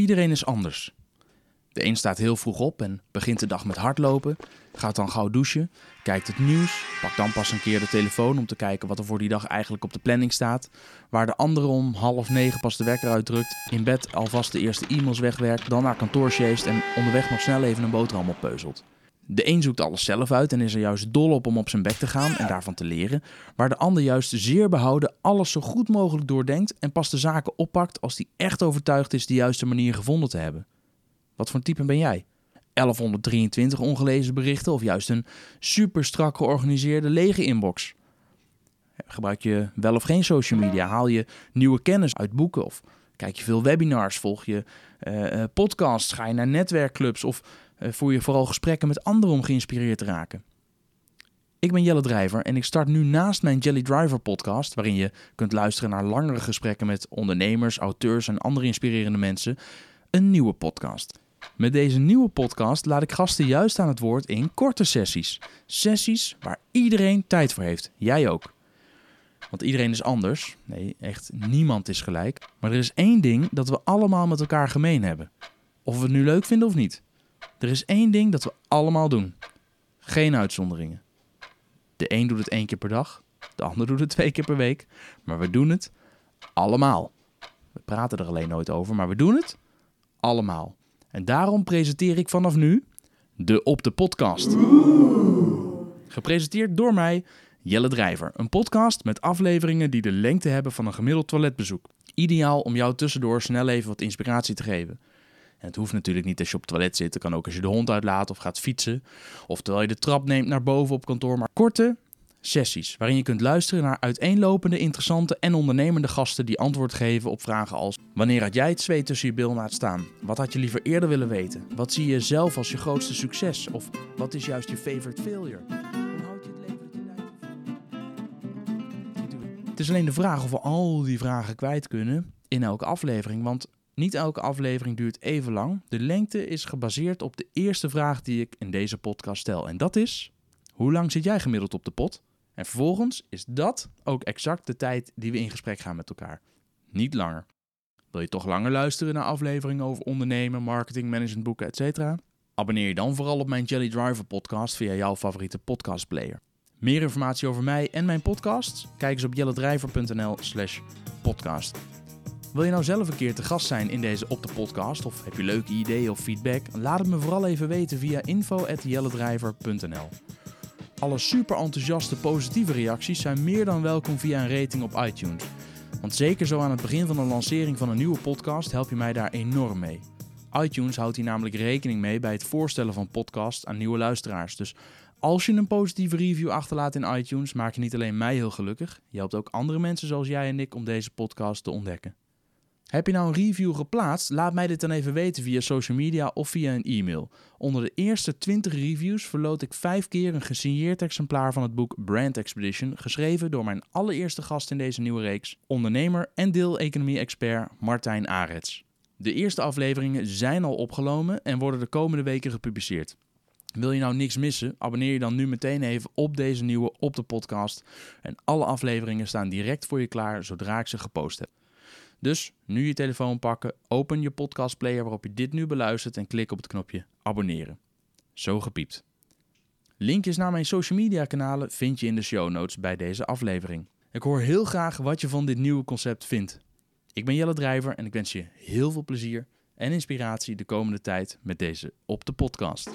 Iedereen is anders. De een staat heel vroeg op en begint de dag met hardlopen, gaat dan gauw douchen, kijkt het nieuws, pakt dan pas een keer de telefoon om te kijken wat er voor die dag eigenlijk op de planning staat, waar de andere om half negen pas de wekker uitdrukt, in bed alvast de eerste e-mails wegwerkt, dan naar kantoor sjeest en onderweg nog snel even een boterham oppeuzelt. De een zoekt alles zelf uit en is er juist dol op om op zijn bek te gaan en daarvan te leren, waar de ander juist zeer behouden alles zo goed mogelijk doordenkt en pas de zaken oppakt als hij echt overtuigd is de juiste manier gevonden te hebben. Wat voor type ben jij? 1123 ongelezen berichten of juist een super strak georganiseerde lege inbox? Gebruik je wel of geen social media? Haal je nieuwe kennis uit boeken of kijk je veel webinars? Volg je uh, podcasts? Ga je naar netwerkclubs of uh, voer je vooral gesprekken met anderen om geïnspireerd te raken? Ik ben Jelle Drijver en ik start nu naast mijn Jelly Driver podcast, waarin je kunt luisteren naar langere gesprekken met ondernemers, auteurs en andere inspirerende mensen, een nieuwe podcast. Met deze nieuwe podcast laat ik gasten juist aan het woord in korte sessies. Sessies waar iedereen tijd voor heeft. Jij ook. Want iedereen is anders. Nee, echt niemand is gelijk. Maar er is één ding dat we allemaal met elkaar gemeen hebben. Of we het nu leuk vinden of niet. Er is één ding dat we allemaal doen. Geen uitzonderingen. De een doet het één keer per dag, de ander doet het twee keer per week. Maar we doen het allemaal. We praten er alleen nooit over, maar we doen het allemaal. En daarom presenteer ik vanaf nu de Op de Podcast. Gepresenteerd door mij, Jelle Drijver. Een podcast met afleveringen die de lengte hebben van een gemiddeld toiletbezoek. Ideaal om jou tussendoor snel even wat inspiratie te geven. En het hoeft natuurlijk niet als je op het toilet zit. Het kan ook als je de hond uitlaat of gaat fietsen. Of terwijl je de trap neemt naar boven op kantoor. Maar korte, sessies waarin je kunt luisteren naar uiteenlopende, interessante en ondernemende gasten die antwoord geven op vragen als: Wanneer had jij het zweet tussen je bil laten staan? Wat had je liever eerder willen weten? Wat zie je zelf als je grootste succes? Of wat is juist je favorite failure? Is alleen de vraag of we al die vragen kwijt kunnen in elke aflevering, want niet elke aflevering duurt even lang. De lengte is gebaseerd op de eerste vraag die ik in deze podcast stel en dat is: hoe lang zit jij gemiddeld op de pot? En vervolgens is dat ook exact de tijd die we in gesprek gaan met elkaar. Niet langer. Wil je toch langer luisteren naar afleveringen over ondernemen, marketing, management, boeken, etc.? Abonneer je dan vooral op mijn Jelly Driver podcast via jouw favoriete podcastplayer. Meer informatie over mij en mijn podcast? Kijk eens op jellydriver.nl slash podcast. Wil je nou zelf een keer te gast zijn in deze op de podcast? Of heb je leuke ideeën of feedback? Laat het me vooral even weten via info.jellydriver.nl alle super enthousiaste positieve reacties zijn meer dan welkom via een rating op iTunes. Want zeker zo aan het begin van de lancering van een nieuwe podcast help je mij daar enorm mee. iTunes houdt hier namelijk rekening mee bij het voorstellen van podcasts aan nieuwe luisteraars. Dus als je een positieve review achterlaat in iTunes, maak je niet alleen mij heel gelukkig, je helpt ook andere mensen zoals jij en ik om deze podcast te ontdekken. Heb je nou een review geplaatst? Laat mij dit dan even weten via social media of via een e-mail. Onder de eerste 20 reviews verloot ik 5 keer een gesigneerd exemplaar van het boek Brand Expedition, geschreven door mijn allereerste gast in deze nieuwe reeks, ondernemer en deeleconomie-expert Martijn Arets. De eerste afleveringen zijn al opgenomen en worden de komende weken gepubliceerd. Wil je nou niks missen? Abonneer je dan nu meteen even op deze nieuwe op de podcast. En alle afleveringen staan direct voor je klaar zodra ik ze gepost heb. Dus nu je telefoon pakken, open je podcastplayer waarop je dit nu beluistert en klik op het knopje abonneren. Zo gepiept. Linkjes naar mijn social media kanalen vind je in de show notes bij deze aflevering. Ik hoor heel graag wat je van dit nieuwe concept vindt. Ik ben Jelle Drijver en ik wens je heel veel plezier en inspiratie de komende tijd met deze op de podcast.